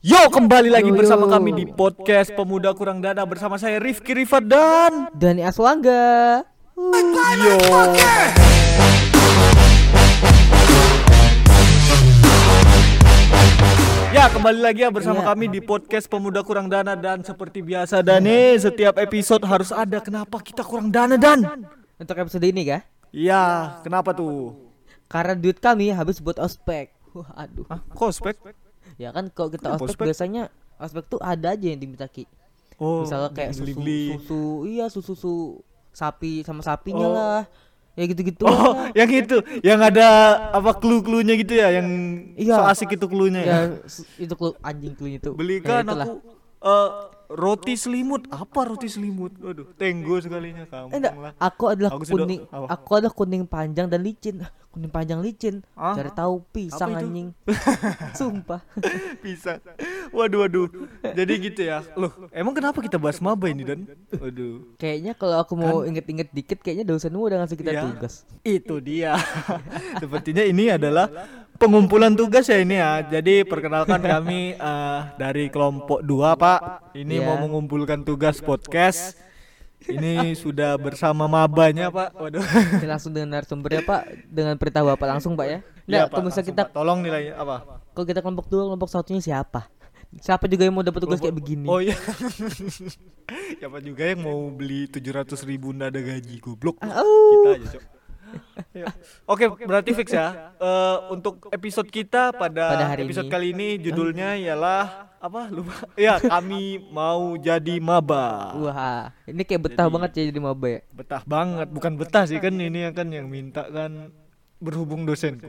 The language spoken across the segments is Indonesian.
Yo kembali lagi Yo, bersama yo. kami di podcast Pemuda Kurang Dana bersama saya Rifki Rifat dan Dani Aswangga. Yo. Ya kembali lagi ya bersama Iya. kami di podcast Pemuda Kurang Dana dan seperti biasa Dani setiap episode harus ada kenapa kita kurang dana dan Untuk episode ini kah? Iya kenapa tuh Karena duit kami habis buat ospek. Wah, aduh. Hah kospek Ya kan kalau kita Kenapa ospek, ospek? biasanya ospek tuh ada aja yang diminta Ki. Oh Misalnya kayak susu, susu, iya susu susu sapi sama sapinya Oh. lah. Ya gitu-gitu. Oh, lah. yang itu, yang ada apa clue-cluenya gitu ya, yang Iya. so asik itu cluenya ya. ya itu klu, anjing clue itu. Belikan Ya, itulah. aku eh, roti selimut. Apa roti selimut? Waduh, tenggo sekalinya kamu Eh, enggak, lah. aku adalah Aku sudah- kuning. apa? Aku adalah kuning panjang dan licin. Kuning panjang licin. Ah, Cari tahu pisang anjing. Sumpah. Bisa. Waduh, waduh. Jadi gitu ya. Loh, emang kenapa kita bahas maba ini dan? Waduh. Kayaknya kalau aku mau inget-inget dikit kayaknya dosenmu udah ngasih kita Kan? Ya. tugas. Itu dia. Sepertinya ini adalah pengumpulan tugas ya ini ya. Jadi perkenalkan kami eh, dari kelompok 2, Pak. Ini Iya. mau mengumpulkan tugas podcast. Ini sudah bersama mabanya, Pak. Waduh. Ini langsung dengan narasumbernya Pak dengan perintah Bapak langsung Pak ya. Iya, Nggak, Pak, langsung, kita Pak. tolong nilainya apa? kalau kita kelompok dua kelompok satunya siapa? Siapa juga yang mau dapat tugas kayak begini? Oh iya. Siapa juga yang mau beli 700 ribu nada gaji goblok. Ah, au. Kita aja, Cok. Ya. Oke, berarti fix ya. Eh, untuk episode kita pada, Pada hari episode ini. kali ini judulnya ialah apa? Lupa. Ya, kami mau jadi maba. Wah, ini kayak betah Jadi- banget ya jadi maba ya. Betah banget, bukan betah sih kan ini kan yang minta kan berhubung dosenku.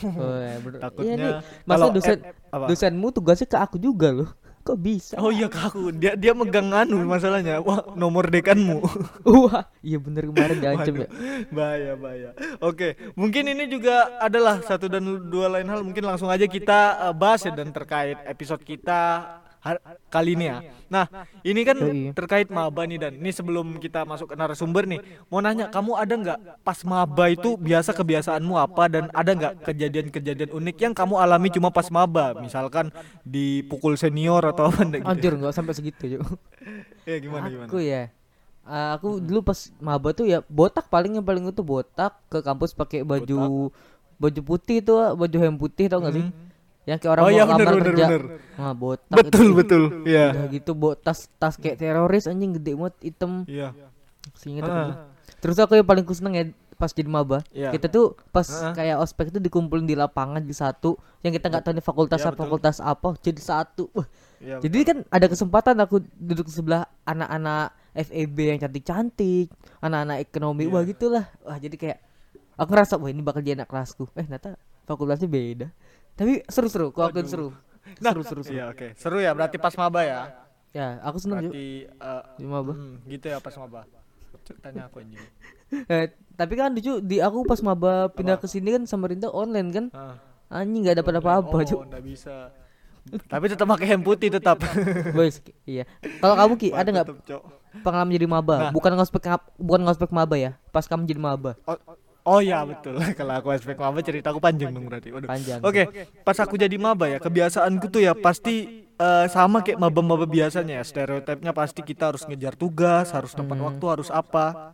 Oh, ya, ber- Takutnya Iya nih, masa dosen ep- apa? dosenmu tugasnya ke aku juga loh. Kok bisa? Oh iya ke aku, dia dia megang anu masalahnya. Wah, nomor dekanmu. Wah, iya bener kemarin diancam ya. Bahaya bahaya. Oke, mungkin ini juga adalah satu dan dua lain hal. Mungkin langsung aja kita uh, bahas ya dan terkait episode kita kali ini ya. Nah, ini kan terkait maba nih dan ini sebelum kita masuk ke narasumber nih, mau nanya kamu ada nggak pas maba itu biasa kebiasaanmu apa dan ada nggak kejadian-kejadian unik yang kamu alami cuma pas maba, misalkan dipukul senior atau apa gitu? Anjir nggak sampai segitu yuk. Ya gimana gimana? Aku ya. eh, aku dulu pas maba tuh ya botak paling yang paling itu botak ke kampus pakai baju baju putih tuh baju hem putih tau gak sih? Yang kayak orang Oh mau iya, bener, lamar bener, kerja. bener. Nah, botak Betul itu. betul. Iya. Udah gitu bawa tas tas kayak teroris anjing gede banget hitam. Iya. Ah. aku. Terus aku yang paling kuseneng ya pas jadi maba. Iya. Kita tuh pas Ah. kayak ospek itu dikumpulin di lapangan di satu yang kita nggak tahu nih fakultas Iya, apa betul. fakultas apa jadi satu. Wah, Iya, jadi kan ada kesempatan aku duduk sebelah anak-anak FEB yang cantik-cantik, anak-anak ekonomi, Iya. wah gitulah. Wah jadi kayak aku ngerasa wah ini bakal jadi anak kelasku. Eh ternyata fakultasnya beda. Tapi seru-seru, kok aku seru. Nah, Seru-seru. seru. Iya oke. Seru ya berarti pas maba ya. Ya, aku seneng juga Berarti eh, di maba. hmm, gitu ya pas maba. Cek, Tanya aku anjing. Eh, tapi kan lucu di aku pas maba pindah ke sini kan Samarinda online kan. Ah. Anjing nggak dapat apa-apa, Oh, enggak bisa. Tapi tetap pakai hem putih tetap. Boys, iya. Kalau kamu Ki, ada nggak pengalaman jadi maba? Nah. Bukan ngospek bukan ngospek maba ya. Pas kamu jadi maba. Oh, oh ya betul. Kalau aku aspek maba ceritaku panjang dong berarti. Waduh. Panjang. Oke, pas aku jadi maba ya, kebiasaanku tuh ya pasti eh, sama kayak maba-maba biasanya ya. Stereotipnya pasti kita harus ngejar tugas, harus tepat Hmm. waktu, harus apa.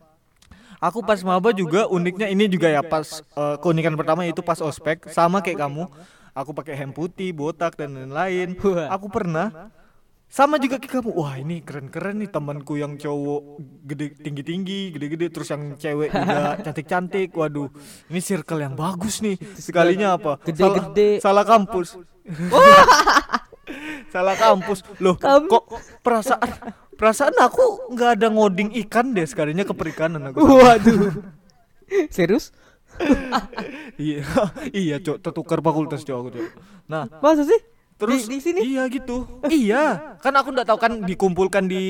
Aku pas maba juga uniknya ini juga ya pas eh, keunikan pertama itu pas ospek sama kayak kamu. Aku pakai hem putih, botak dan lain-lain. Aku pernah sama juga kayak kamu. Wah, ini keren-keren nih temanku yang cowok gede tinggi-tinggi, gede-gede terus yang cewek juga cantik-cantik. Waduh, ini circle yang bagus nih. Sekalinya apa? Gede-gede. Salah, salah kampus. salah kampus. Loh, Kamu- kok perasaan perasaan aku nggak ada ngoding ikan deh sekalinya ke perikanan aku. Waduh. Serius? iya, iya, Cok, tertukar fakultas, Cok, aku, Cok. Nah, Masa sih? Terus di, di sini? Iya gitu. iya, kan aku nggak tahu kan dikumpulkan di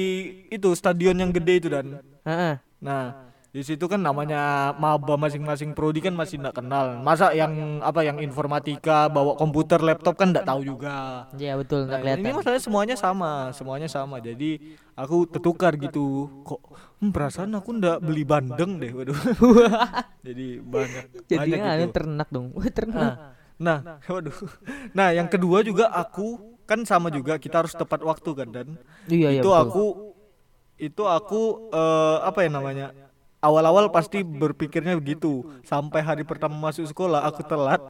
itu stadion yang gede itu dan. Heeh. Nah, di situ kan namanya maba masing-masing prodi kan masih nggak kenal. Masa yang apa yang informatika bawa komputer, laptop kan nggak tahu juga. Iya betul, Nah, nggak kelihatan. ini masalahnya semuanya sama, semuanya sama. Jadi aku tertukar gitu. Kok hmm, perasaan aku ndak beli bandeng deh, waduh. Jadi banyak banyak Jadinya gitu. ternak dong. Wah, ternak. Nah, nah, waduh. Nah, yang kedua juga aku kan sama juga kita harus tepat waktu kan dan Iya, iya, itu betul. aku itu aku eh, apa ya namanya awal-awal pasti berpikirnya begitu. sampai hari pertama masuk sekolah aku telat.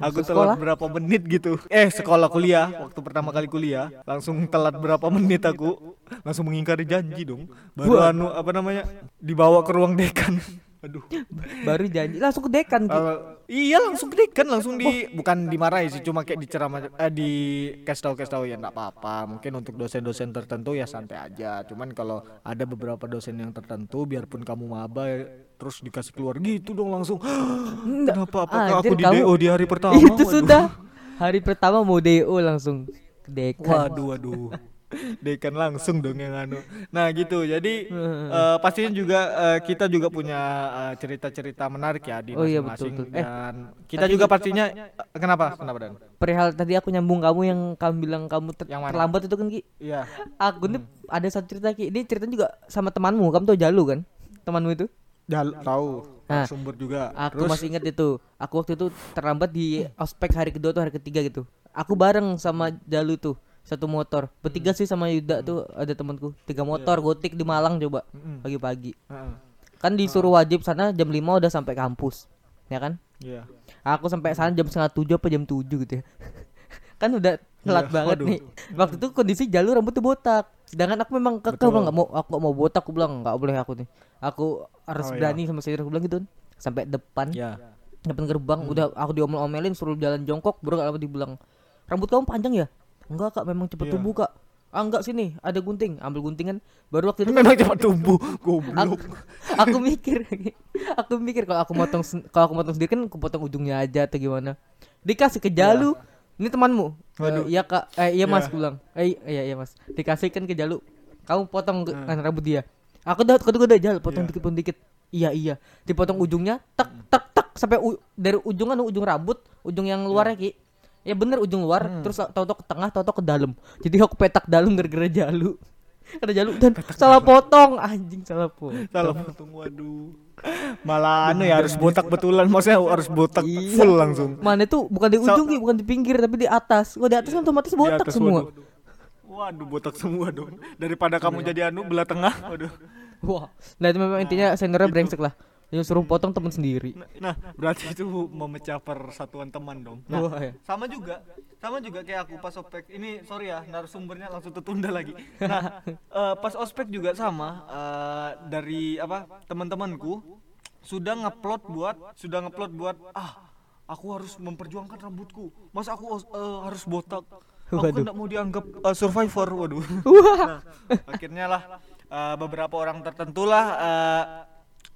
aku telat. Berapa menit gitu. Eh sekolah kuliah. waktu pertama kali kuliah. langsung telat berapa menit aku? langsung mengingkari janji dong. Baru anu apa namanya dibawa ke ruang dekan aduh Baru janji langsung ke dekan. Ki. Uh, iya langsung ke dekan langsung di bukan dimarahi sih cuma kayak diceramah eh, di kasih tahu kasih tahu ya enggak apa-apa mungkin untuk dosen-dosen tertentu ya santai aja cuman kalau ada beberapa dosen yang tertentu biarpun kamu maba ya, terus dikasih keluar gitu dong langsung kenapa apakah Anjir, aku di kamu- DO di hari pertama Itu Waduh. sudah hari pertama mau DO langsung ke dekan. waduh waduh dekan langsung dong yang anu nah gitu jadi eh, pastinya juga eh, kita juga punya eh, cerita-cerita menarik ya di Oh iya, masing-masing betul, betul. Eh, dan kita juga pastinya eh, kenapa kenapa dan Perihal tadi aku nyambung kamu yang kamu bilang kamu ter- Yang mana? terlambat itu kan Ki. iya Aku nih ada satu cerita Ki. Ini ceritanya juga sama temanmu. Kamu tahu Jalu kan? Temanmu itu? Jal tahu Nah, sumber juga Aku terus masih ingat itu. Aku waktu itu terlambat di ospek hari kedua atau hari ketiga gitu. Aku bareng sama Jalu tuh satu motor. Bertiga sih sama Yuda tuh ada temanku. Tiga motor gotik di Malang coba Mm-mm. pagi-pagi. Heeh. Kan disuruh wajib sana jam 5 udah sampai kampus. Ya kan? iya Aku sampai sana jam setengah tujuh apa jam tujuh gitu ya. kan udah telat Iya, banget waduh. nih. Waktu itu kondisi jalur rambut tuh botak. Sedangkan aku memang kekeh bilang nggak mau aku mau botak aku bilang nggak boleh aku nih. Aku harus Oh, iya. berani sama saya aku bilang gitu. Sampai depan ya depan gerbang udah aku diomel-omelin suruh jalan jongkok baru gak dibilang rambut kamu panjang ya enggak kak memang cepet Iya. tumbuh kak. Ah enggak sini ada gunting. Ambil guntingan. Baru waktu itu memang cepat tumbuh. Aku, goblok. Aku mikir aku mikir kalau aku motong kalau aku motong sendiri kan aku potong ujungnya aja atau gimana. Dikasih ke jalu. Ini temanmu? Waduh. Eh, iya kak. Eh iya mas Iya. aku bilang. Eh iya iya mas. Dikasihkan ke jalu. Kamu potong ke- kan rambut dia. Aku udah aku udah jal potong Iya. dikit potong dikit iya iya. Dipotong ujungnya tak tak tak sampai u- dari ujung kan ujung rambut ujung yang luarnya ki ya bener ujung luar terus tahu-tahu ke tengah tahu-tahu ke dalam. Jadi aku petak dalam gara-gara jalu. Ada jalu dan salah potong. Anjing salah potong. Salah potong waduh. Malah anu ya harus botak betulan. Maksudnya harus botak Iya. full langsung. Mana itu bukan di ujung Ki, bukan di pinggir tapi di atas. Kalau di atas kan otomatis botak atas, semua. waduh. waduh botak semua dong. Daripada kamu jadi anu belah tengah waduh. Wah. Nah itu memang intinya seniornya brengsek lah. Yang suruh potong teman sendiri. nah berarti itu memecah persatuan teman dong. Nah Wah, ya. sama juga sama juga kayak aku pas ospek. Ini sorry ya narasumbernya langsung tertunda lagi. Nah eh, pas ospek juga sama eh, dari apa teman-temanku sudah ngupload buat sudah ngupload buat ah aku harus memperjuangkan rambutku. Masa aku eh, harus botak? Aku kan Waduh. nggak mau dianggap eh, survivor. Waduh. Nah, akhirnya lah eh, beberapa orang tertentu lah eh,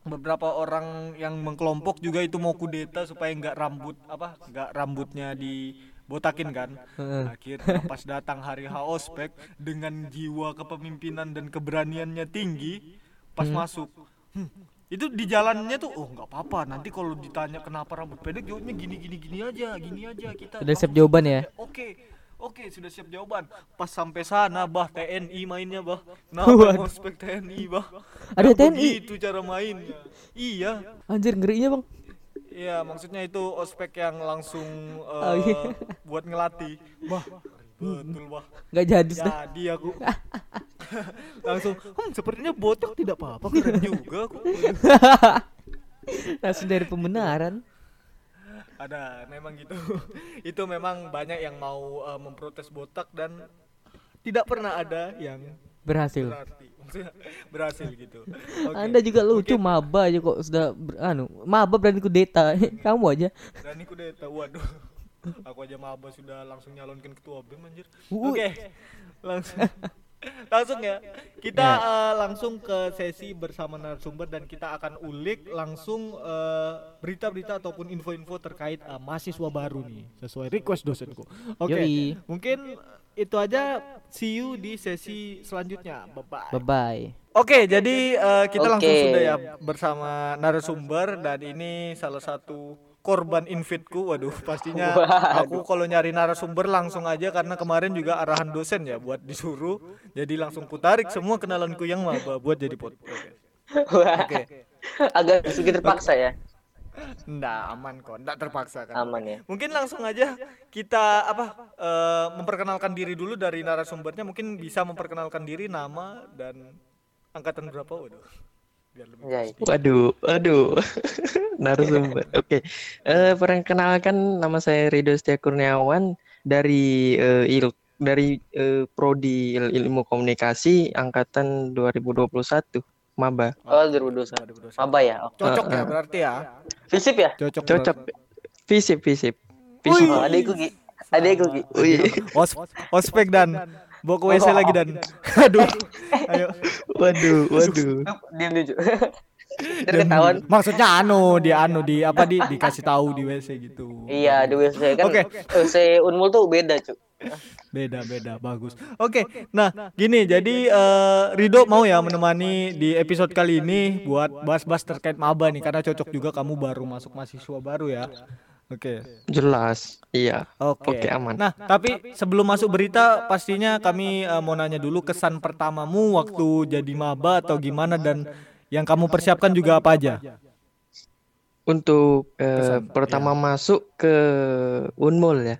beberapa orang yang mengkelompok juga itu mau kudeta supaya nggak rambut apa nggak rambutnya dibotakin kan Heeh. akhirnya pas datang hari H ospek dengan jiwa kepemimpinan dan keberaniannya tinggi pas masuk hmm, itu di jalannya tuh oh nggak apa-apa nanti kalau ditanya kenapa rambut pendek jawabnya gini gini gini aja gini aja kita Udah siap jawaban ya? oke oke sudah siap jawaban pas sampai sana bah TNI mainnya bah kenapa ospek TNI bah Ada Nggak TNI? begitu cara mainnya iya Anjir ngerinya, Bang. Iya, maksudnya itu ospek yang langsung eh, Oh, iya. buat ngelatih. Bah, betul bah. Nggak jadi sudah. Jadi aku langsung, hmm, sepertinya botak tidak apa-apa, keren juga aku. Langsung dari pembenaran. Ada, memang gitu. itu memang banyak yang mau eh, memprotes botak dan tidak pernah ada yang Berhasil. berarti, maksudnya berhasil gitu. Oke. Anda juga lucu maba aja kok sudah ber- anu, maba berani kudeta. Kamu aja. Berani kudeta, waduh. Aku aja maba sudah langsung nyalonkan ketua BEM anjir. Oke. Langsung. Langsung ya. Kita Ya. eh, langsung ke sesi bersama narasumber dan kita akan ulik langsung eh, berita-berita ataupun info-info terkait eh, mahasiswa baru nih sesuai request dosenku. Oke. Yoi. Mungkin itu aja see you di sesi selanjutnya. Bye bye. Bye bye. Oke, jadi eh, kita langsung Oke. sudah ya bersama narasumber dan ini salah satu korban invitku. Waduh, pastinya aku kalau nyari narasumber langsung aja karena kemarin juga arahan dosen ya buat disuruh. Jadi langsung kutarik semua kenalanku yang maba buat jadi. Wah, Oke. agak sedikit terpaksa ya. Nggak aman kok, nggak terpaksa kan. Aman ya. Mungkin langsung aja kita apa eh, memperkenalkan diri dulu dari narasumbernya. Mungkin bisa memperkenalkan diri, nama dan angkatan berapa? Waduh. Biar lebih Anjay. Waduh, waduh. Narasumber. Oke. Eh perkenalkan nama saya Rido Setia Kurniawan dari eh, il dari eh, prodi Il- Ilmu Komunikasi angkatan 2021 maba. Oh 2021. 2021. Maba ya. Oh. Cocok ya Eh, eh. berarti ya. Visip ya? Cocok. Cocok. berarti. Visip, visip. Oh, Visip. adekku Gi. Adekku Gi. Os ospek dan bawa ke WC lagi dan. Aduh. Ayo. Waduh, waduh. Diam dulu. Ketahuan. Maksudnya anu, di anu di apa di dikasih tahu di WC gitu. Iya, di WC kan. Oke. WC Unmul tuh beda, Cuk. Beda beda bagus. Oke, nah gini jadi eh, Rido mau ya menemani di episode kali ini buat bahas-bahas terkait maba nih karena cocok juga kamu baru masuk mahasiswa baru ya. Oke. Jelas. Iya. Oke. Oke, aman. Nah, tapi sebelum masuk berita pastinya kami eh, mau nanya dulu kesan pertamamu waktu jadi maba atau gimana dan yang kamu persiapkan juga apa aja? Untuk Kesan, pertama masuk ke Unmul ya.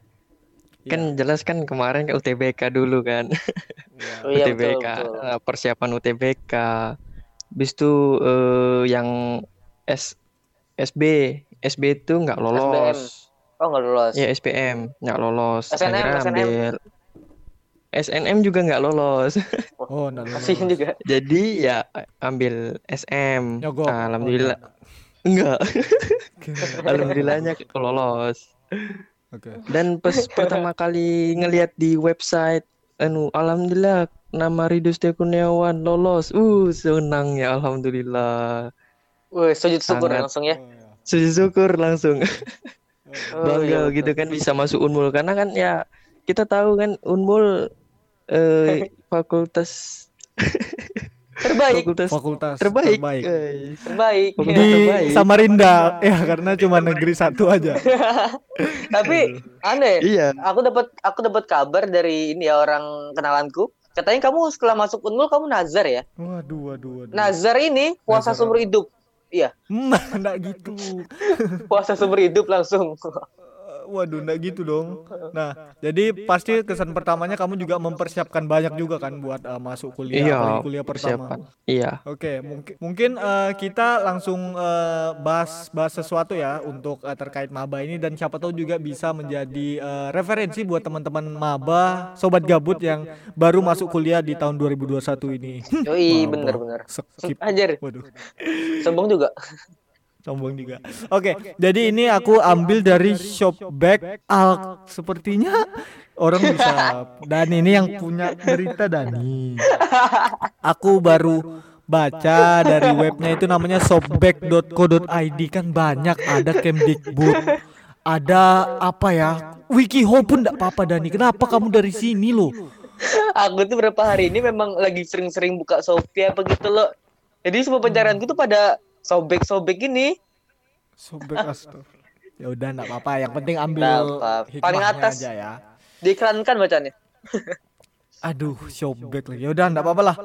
Kan jelas kan kemarin ke UTBK dulu kan. Oh iya betul, UTBK, betul. eh, persiapan UTBK. Habis itu eh, yang S SB, SB itu nggak lolos. Oh, enggak lolos. Ya SPM nggak lolos. SNM, Akhirnya SNM. ambil SNM juga nggak lolos. Oh, Kasihin nah. juga. Jadi ya ambil SM. Nyogok. Alhamdulillah. Oh, Enggak. Alhamdulillahnya lolos. Oke. Dan pas pertama kali ngelihat di website anu alhamdulillah nama Ridho Setia Kurniawan lolos. Uh, senang ya alhamdulillah. Wih, sujud syukur Sangat. langsung ya. Sujud syukur langsung. Oh, Bangga iya, gitu kan bisa masuk Unmul karena kan ya kita tahu kan Unmul eh fakultas Terbaik, fakultas Fakultas terbaik, terbaik. terbaik. Fakultas di terbaik. Samarinda ya karena cuma negeri satu aja. Tapi aneh. Iya. Aku dapat aku dapat kabar dari ini ya orang kenalanku. Katanya kamu setelah masuk Unmul kamu nazar ya. Waduh, waduh, waduh. Nazar ini puasa Nazar seumur hidup. Iya, enggak gitu. puasa seumur hidup langsung. Waduh, enggak gitu dong. Nah, jadi pasti kesan pertamanya kamu juga mempersiapkan banyak juga kan buat eh, masuk kuliah, Iya, kuliah pertama. persiapan. Iya. Oke, mungkin mungkin eh, kita langsung eh, bahas bahas sesuatu ya untuk eh, terkait maba ini dan siapa tahu juga bisa menjadi eh, referensi buat teman-teman maba, sobat gabut yang baru masuk kuliah di tahun 2021 ini. Yoi, Maba. bener-bener. Skip. Ajar, Waduh. sombong juga. Sombong juga. Oke, jadi ini aku ambil dari Shopback. Al sepertinya orang bisa. Dan ini yang punya berita Dani. Aku baru baca dari webnya itu namanya shopback.co.id kan banyak ada Kemdikbud. Ada apa ya? WikiHow pun enggak apa-apa Dani. Kenapa kamu dari sini loh? Aku tuh berapa hari ini memang lagi sering-sering buka Shopee apa gitu loh. Jadi semua pencarianku tuh pada sobek-sobek ini. Shopback astaga. Ya udah enggak apa-apa, yang penting ambil. Paling atas. aja ya. Diiklankan bacanya. Aduh, shopback lagi. Ya udah, enggak apa-apa lah.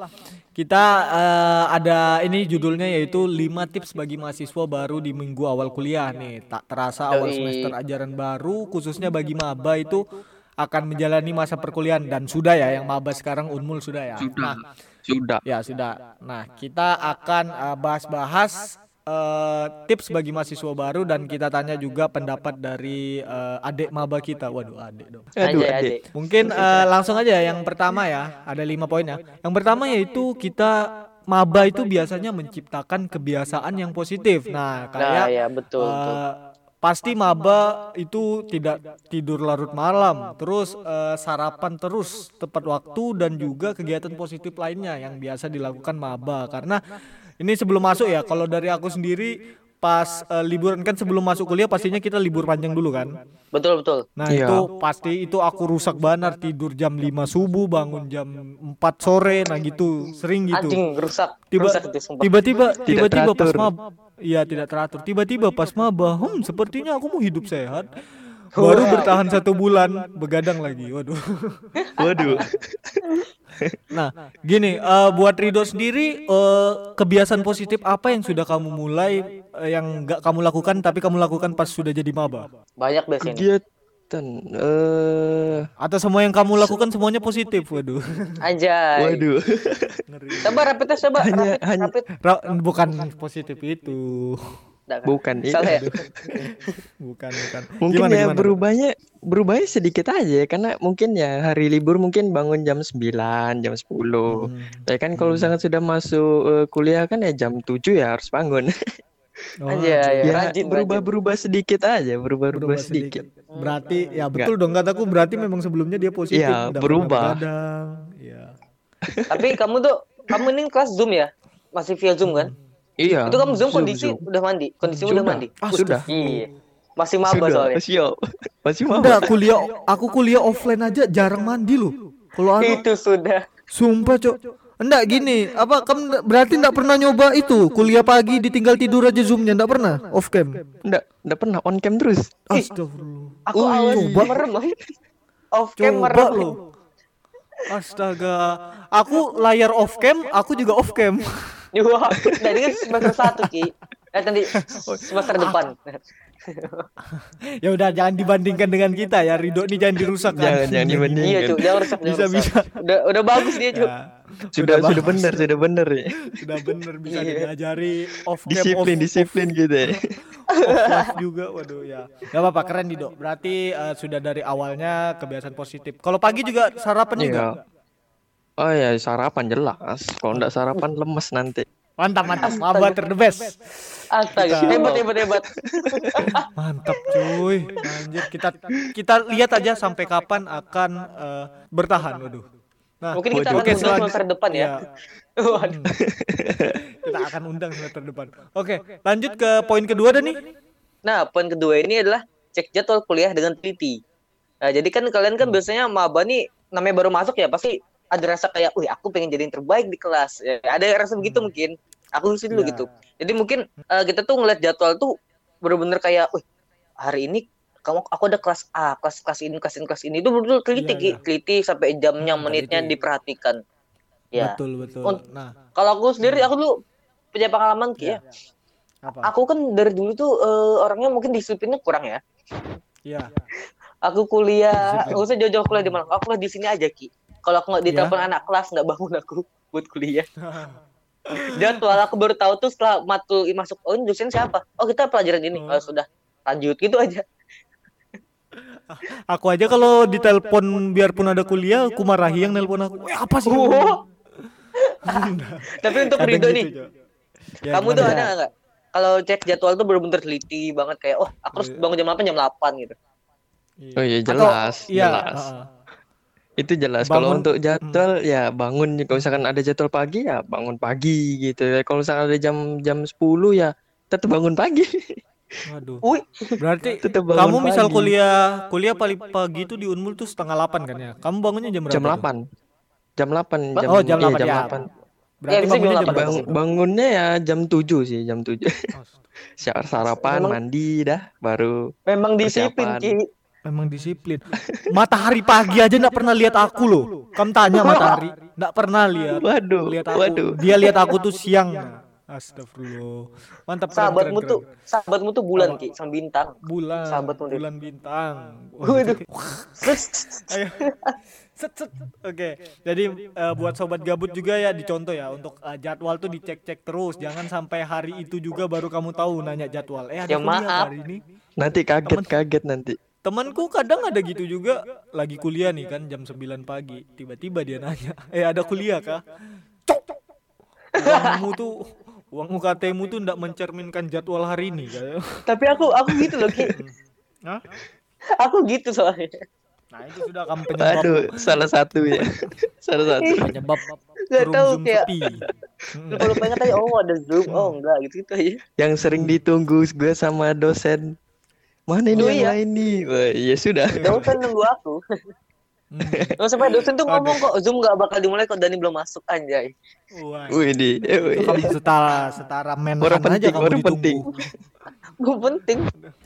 Kita eh, ada ini judulnya yaitu 5 tips bagi mahasiswa baru di minggu awal kuliah nih. Tak terasa awal semester ajaran baru khususnya bagi maba itu akan menjalani masa perkuliahan dan sudah ya yang maba sekarang Unmul sudah ya. Nah, Sudah. ya sudah. Nah, kita akan eh, bahas-bahas eh, tips bagi mahasiswa baru dan kita tanya juga pendapat dari eh, adik maba kita. Waduh, adik dong. Aduh, adik. adik. Mungkin eh, langsung aja yang pertama ya, ada lima poin ya. Yang pertama yaitu kita maba itu biasanya menciptakan kebiasaan yang positif. Nah, Nah, kayak ya betul, eh, betul. Pasti maba itu tidak tidur larut malam, terus eh, sarapan terus tepat waktu dan juga kegiatan positif lainnya yang biasa dilakukan maba. Karena ini sebelum masuk ya, kalau dari aku sendiri pas eh, liburan kan sebelum masuk kuliah pastinya kita libur panjang dulu kan. Betul, betul. Nah Iya. itu pasti itu aku rusak banar tidur jam 5 subuh bangun jam 4 sore nah gitu sering gitu Anjing rusak. tiba rusak itu sumpah. tiba-tiba tiba-tiba pas mab iya tidak teratur tiba-tiba pas maba hmm sepertinya aku mau hidup sehat baru bertahan satu bulan begadang lagi waduh Waduh. Nah, gini, eh, buat Rido sendiri, eh, kebiasaan positif apa yang sudah kamu mulai, eh, yang nggak kamu lakukan tapi kamu lakukan pas sudah jadi maba? Banyak biasanya. Kegiatan eh Atau semua yang kamu lakukan semuanya positif? Waduh. Anjay. waduh. Coba rapid test coba Hanya- rapid, hanya- rapid. Ra- bukan positif itu. Nggak. Bukan itu. Salah ya? Bukan, bukan. Mungkin Gimana, ya gimana? berubahnya berubahnya sedikit aja ya karena mungkin ya hari libur mungkin bangun jam 9, jam 10. Hmm. Ya kan kalau misalkan sudah masuk eh, kuliah kan ya jam 7 ya harus bangun. Oh, Anjay, ya rajin, berubah-berubah sedikit aja, berubah-berubah berubah sedikit. sedikit. Berarti ya betul dong kataku berarti memang sebelumnya dia positif Iya, pernah berubah. Iya. Tapi kamu tuh kamu ini kelas Zoom ya? Masih via Zoom kan? Iya. Itu kamu Zoom Zoom, kondisi Zoom. udah mandi. Kondisi udah Sudah. mandi. Ah, sudah. Iya. Masih maba soalnya. siap. Masih mau. Enggak, kuliah aku kuliah offline aja jarang mandi loh. Kalau anu Itu sudah. sumpah, Cok. Enggak gini, apa kamu berarti enggak pernah nyoba itu kuliah pagi ditinggal tidur aja zoomnya enggak pernah off cam. Enggak, enggak pernah on cam terus. Astagfirullah. Aku Wih, awas coba. merem. Off cam merem. lo. Astaga, aku layar off cam, aku juga off cam. Wah, nah ini kan semester satu Ki. Eh nanti semester depan. ya udah jangan dibandingkan dengan kita ya, Ridho nih jangan dirusak kan. Jangan, jangan dibandingkan. Iya cuy, jangan rusak, jangan Bisa, rusak. bisa. Udah udah bagus dia cuy. Ya, Sudah sudah bagus. benar, sudah benar ya. Sudah bener bisa Iya. diajari off Disiplin, off, disiplin gitu ya. off juga. Waduh ya. Gak apa-apa keren Dido. Berarti eh, sudah dari awalnya kebiasaan positif. Kalau pagi juga sarapan juga. Iya. Oh ya, sarapan jelas. Kalau enggak sarapan lemes nanti. Mantap mantap. Maba ter the best. Astaga, Kita- hebat hebat hebat. Mantap cuy. Anjir kita kita lihat aja sampai kapan akan eh, bertahan. Waduh. Nah, Mungkin kita akan Oke, undang semester depan ya. Waduh. Hmm. kita akan undang semester depan. Oke, lanjut ke poin kedua dah nih. Nah, poin kedua ini adalah cek jadwal kuliah dengan teliti. Nah, jadi kan kalian kan biasanya maba nih namanya baru masuk ya pasti ada rasa kayak, wih aku pengen jadi yang terbaik di kelas. Ya, ada rasa begitu mungkin. Aku sih dulu Ya. gitu. Jadi mungkin eh, kita tuh ngeliat jadwal tuh bener-bener kayak, wih hari ini kamu aku ada kelas A, kelas kelas ini, kelas ini, kelas ini. Itu betul teliti, Ki. iya. teliti sampai jamnya, Hmm, menitnya diperhatikan. Ya. Betul betul. Nah, Kalau aku sendiri aku dulu punya pengalaman Ki ya. apa? Aku kan dari dulu tuh eh, orangnya mungkin disiplinnya kurang ya. Iya. Aku kuliah, nggak usah jauh-jauh kuliah di mana. Aku kuliah di sini aja ki. Kalau aku nggak ditelepon Ya. anak kelas nggak bangun aku buat kuliah. Jadwal aku baru tahu tuh setelah matul masuk. Oh ini dosen siapa? Oh kita pelajaran ini. Oh. Oh, sudah lanjut gitu aja. Aku aja kalau ditelepon biarpun ada kuliah, aku marahi yang nelpon aku. Eh, apa sih? Oh. Tapi untuk Rido gitu, nih. Ya, kamu tuh ada nggak? Kalau cek jadwal tuh bener-bener teliti banget kayak, oh aku harus Iya. bangun jam 8 jam 8 gitu. Oh iya Atau- jelas, iya, jelas. Itu jelas. Kalau untuk jadwal ya bangun kalau misalkan ada jadwal pagi ya bangun pagi gitu ya. Kalau misalkan ada jam jam 10 ya tetap bangun pagi. Waduh. Wih, Berarti Tetap bangun kamu misal pagi. kuliah kuliah paling pagi itu di Unmul tuh setengah 8 kan ya? Kamu bangunnya jam berapa? Jam tuh? 8. Jam 8, jam Oh, jam iya, 8 jam ya. 8. Berarti Ya, bangunnya jam jam 8. berapa? Bang- bangunnya ya jam 7 sih, jam 7. Astaga. Sar- Sarapan, Memang- mandi dah baru memang disiplin Persiapan. ki. Memang disiplin. Matahari pagi aja nggak pernah lihat aku loh. Kamu tanya matahari, nggak pernah lihat. Waduh, Lihat aku. waduh. Dia lihat aku tuh siang. Astagfirullah. Mantap Sahabatmu keren, tuh, sahabatmu tuh bulan ki, sama bintang. bulan sahabatmu bulan bintang. Waduh. Ayo. Set, set. Oke, jadi eh, buat sobat gabut juga ya dicontoh ya untuk eh, jadwal tuh dicek-cek terus, jangan sampai hari itu juga baru kamu tahu nanya jadwal. Eh ada Ya, maaf. hari ini. nanti kaget-kaget nanti. Temanku kadang ada gitu juga, lagi kuliah nih kan jam 9 pagi, tiba-tiba dia nanya, "Eh ada kuliah kah?" Cok. Uangmu tuh uang UKT-mu tuh ndak mencerminkan jadwal hari ini. Tapi aku aku gitu loh ki. Hah? Aku gitu soalnya. Nah, itu sudah kamu penyebab Aduh, salah satu ya. salah satu. penyebab Gak tahu Zoom kayak lupa lupa ingat aja oh ada zoom oh enggak gitu gitu aja. Yang sering ditunggu gue sama dosen. Mana ini Oh, yang iya. lain nih? Wah, ya sudah. Dosen nunggu aku. Hmm. Sampai dosen tuh ngomong kok zoom gak bakal dimulai kok Dani belum masuk anjay. Wih, di. eh, setara setara menhan Orang aja penting, kamu orang ditunggu. penting. Gue penting.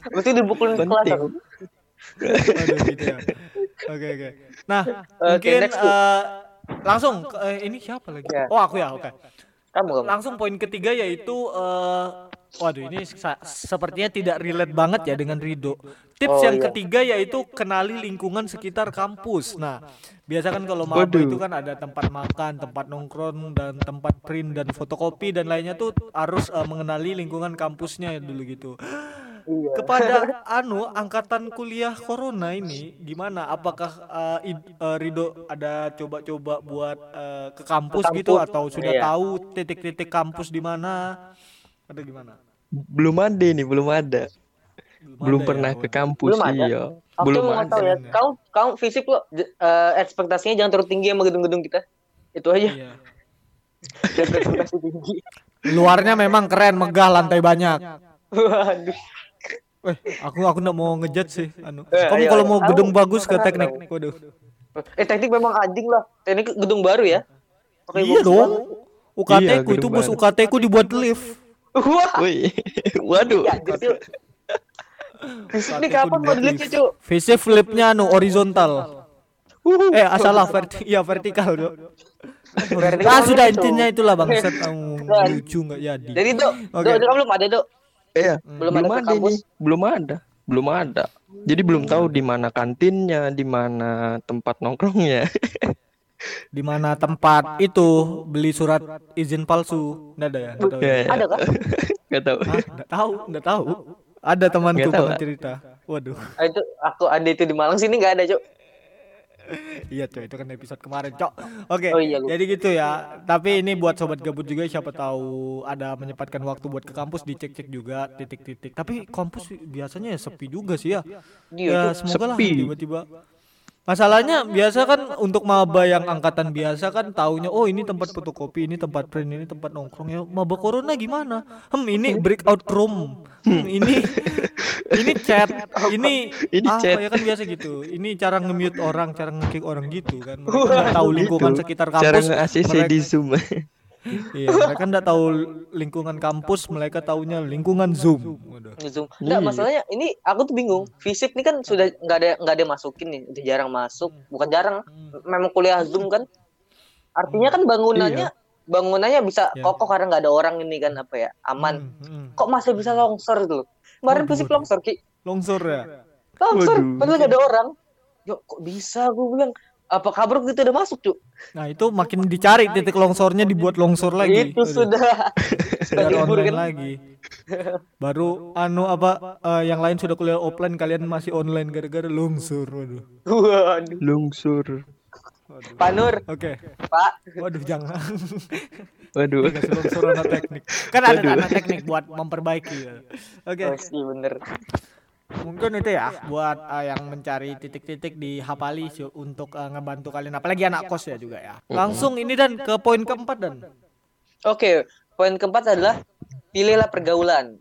Mesti dibukulin kelas aku. Gitu ya. Oke oke. Nah Oke, mungkin eh, langsung eh, ini siapa lagi? Ya. Oh, aku ya, oke. Kamu kamu. Langsung poin ketiga yaitu eh waduh ini sepertinya tidak relate banget ya dengan Rido. Tips Oh, yang iya. ketiga yaitu kenali lingkungan sekitar kampus. Nah, biasa kan kalau maba Waduh. itu kan ada tempat makan, tempat nongkrong dan tempat print dan fotokopi dan lainnya tuh harus eh, mengenali lingkungan kampusnya dulu gitu. Iya. Kepada anu angkatan kuliah corona ini gimana? Apakah eh, id- eh, Rido ada coba-coba buat eh, ke kampus, gitu kampus, atau sudah iya. tahu titik-titik kampus di mana? Ada gimana? Belum ada nih, belum ada. Belum ada ya? pernah ke Waduh. kampus Belum ada? iya. Aku Belum mau ada. tahu ya. Kau kau fisik lo j- eh, ekspektasinya jangan terlalu tinggi sama gedung-gedung kita. Itu aja. Iya. Tinggi. Luarnya memang keren, megah, lantai banyak. Waduh. Eh, aku aku nggak mau ngejudge sih. Anu. Eh, Kamu ayo, kalau ayo. mau gedung bagus ke teknik. tahu. Waduh. Eh teknik memang anjing lah. Teknik gedung baru ya. Pakai Iya dong. UKT Iya, ku itu bos baru. UKT ku dibuat lift. Wah. Wih, waduh. Ya, nih ku kapan mau dibuat dilihat lift. cucu? VC flipnya anu horizontal. Eh, salah verti ya vertikal, Dok. Vertikal Ah, sudah intinya itulah bangsat kamu lucu nggak jadi. Jadi dok, Oke. dok, dok, belum ada dok. Iya, Belum belum, ada ada kampus. nih, belum ada, belum ada. Jadi belum tahu di mana kantinnya, di mana tempat nongkrongnya. Di mana tempat itu beli surat izin palsu? Nggak ada ya? Nggak tahu ya? Ya, ya. Ada kan? Gak tahu. Nggak tahu, nggak tahu. Ada temanku Nggak tahu, pernah ah. cerita. Waduh. Ah, itu aku ada itu di Malang sini nggak ada cok. Iya coy, itu kan episode kemarin, Cok. Oke. Oh iya, jadi gitu ya. Tapi ini buat sobat gabut juga siapa tahu ada menyempatkan waktu buat ke kampus dicek-cek juga titik-titik. Tapi kampus biasanya ya sepi juga sih ya. Iya, ya Cok. semoga lah Sepi. tiba-tiba. Masalahnya biasa kan untuk maba yang angkatan biasa kan taunya oh ini tempat fotokopi, ini tempat print, ini tempat nongkrong ya. Maba corona gimana? Hmm ini breakout room. Hmm, ini ini chat, ini Ini apa chat. ya kan biasa gitu. Ini cara nge-mute orang, cara nge-kick orang gitu kan. Mereka tahu lingkungan Itu, sekitar Cara kampus. nge-ACC mereka- di Zoom. Iya, mereka nggak tahu lingkungan kampus, mereka taunya lingkungan Zoom. Zoom. Nggak, Iya. masalahnya ini aku tuh bingung. Fisik nih kan sudah nggak ada nggak ada masukin nih, udah jarang masuk. Bukan jarang, memang kuliah Zoom kan. Artinya kan bangunannya bangunannya bisa Iya. kokoh karena nggak ada orang ini kan apa ya aman. Hmm, hmm. Kok masih bisa longsor gitu loh? Kemarin fisik longsor ki, Longsor ya. longsor. Padahal nggak ada orang. Yo kok bisa? Gue bilang apa kabar gitu udah masuk cuk? Nah, itu makin dicari titik longsornya dibuat longsor lagi. Itu sudah libur online kan. lagi. Baru anu apa eh, yang lain sudah kuliah offline kalian masih online gara-gara longsor. Waduh. Waduh. Lungsur. Waduh. Pak Nur, Oke. Pak. Waduh jangan. Waduh. Kasih longsor anak teknik. Kan ada anak teknik buat memperbaiki. ya. Oke. Oh, sih bener. Mungkin itu ya buat eh, yang mencari titik-titik di Hapali untuk eh, ngebantu kalian apalagi anak kos ya juga ya. Langsung ini dan ke poin keempat dan. Oke, poin keempat adalah pilihlah pergaulan.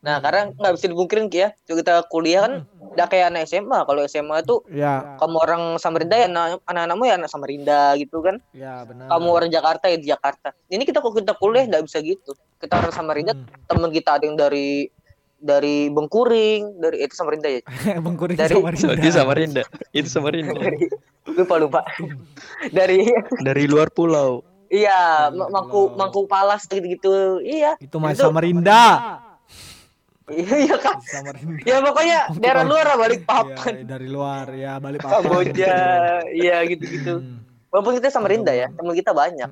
Nah, karena nggak bisa dipungkirin Ki, ya, kita kuliah kan udah kayak anak SMA. Kalau SMA itu Ya, kamu orang Samarinda ya anak- anak-anakmu ya anak Samarinda gitu kan. ya benar. Kamu orang Jakarta ya di Jakarta. Ini kita kalau kita kuliah nggak bisa gitu. Kita orang Samarinda, Hmm. teman kita ada yang dari dari Bengkuring, dari itu Samarinda ya. Bengkuring Dari- Samarinda. Itu Samarinda. Itu Samarinda. Dari lupa lupa. dari Dari luar pulau. iya, Dari Mangku Pulau. Mangku Palas gitu-gitu. Iya. Itu mah Samarinda. Iya, iya kan. Samarinda. Ya pokoknya Mangku daerah luar lah balik Ya, papan. dari luar ya balik Kamboja, iya gitu-gitu. Walaupun kita Samarinda ya, teman kita banyak.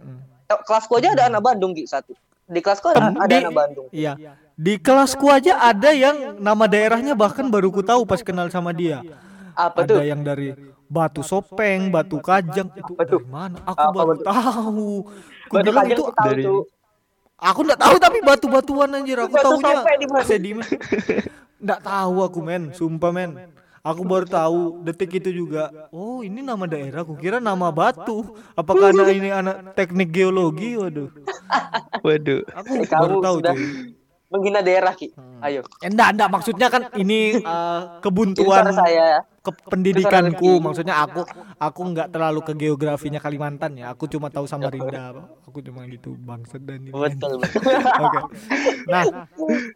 Kelasku aja ada anak Bandung gitu satu. Di kelasku ada, ada Di- anak Bandung. Iya. Di kelasku aja ada yang nama daerahnya bahkan baru ku tahu pas kenal sama dia. Apa ada tuh? yang dari Batu Sopeng, Batu Kajang itu Apa tuh? dari mana? Aku Apa baru tahu. Ku Batu bilang itu tuh tahu dari- tuh. aku enggak tahu tapi batu-batuan anjir. Aku Batu tahunya sedimen. Enggak tahu aku men, sumpah men. Aku baru tahu detik itu juga. Oh, ini nama daerah. Aku kira nama batu. Apakah ini anak teknik geologi? Waduh. Waduh. Aku baru tahu sudah cuy. Menghina daerah Ki. Ayo. Eh, Enggak, enggak maksudnya kan ini eh, kebuntuan saya. ke pendidikanku Pintar maksudnya aku aku nggak terlalu ke geografinya Kalimantan ya aku cuma tahu Samarinda aku cuma gitu bangsat dan ini Betul. oke nah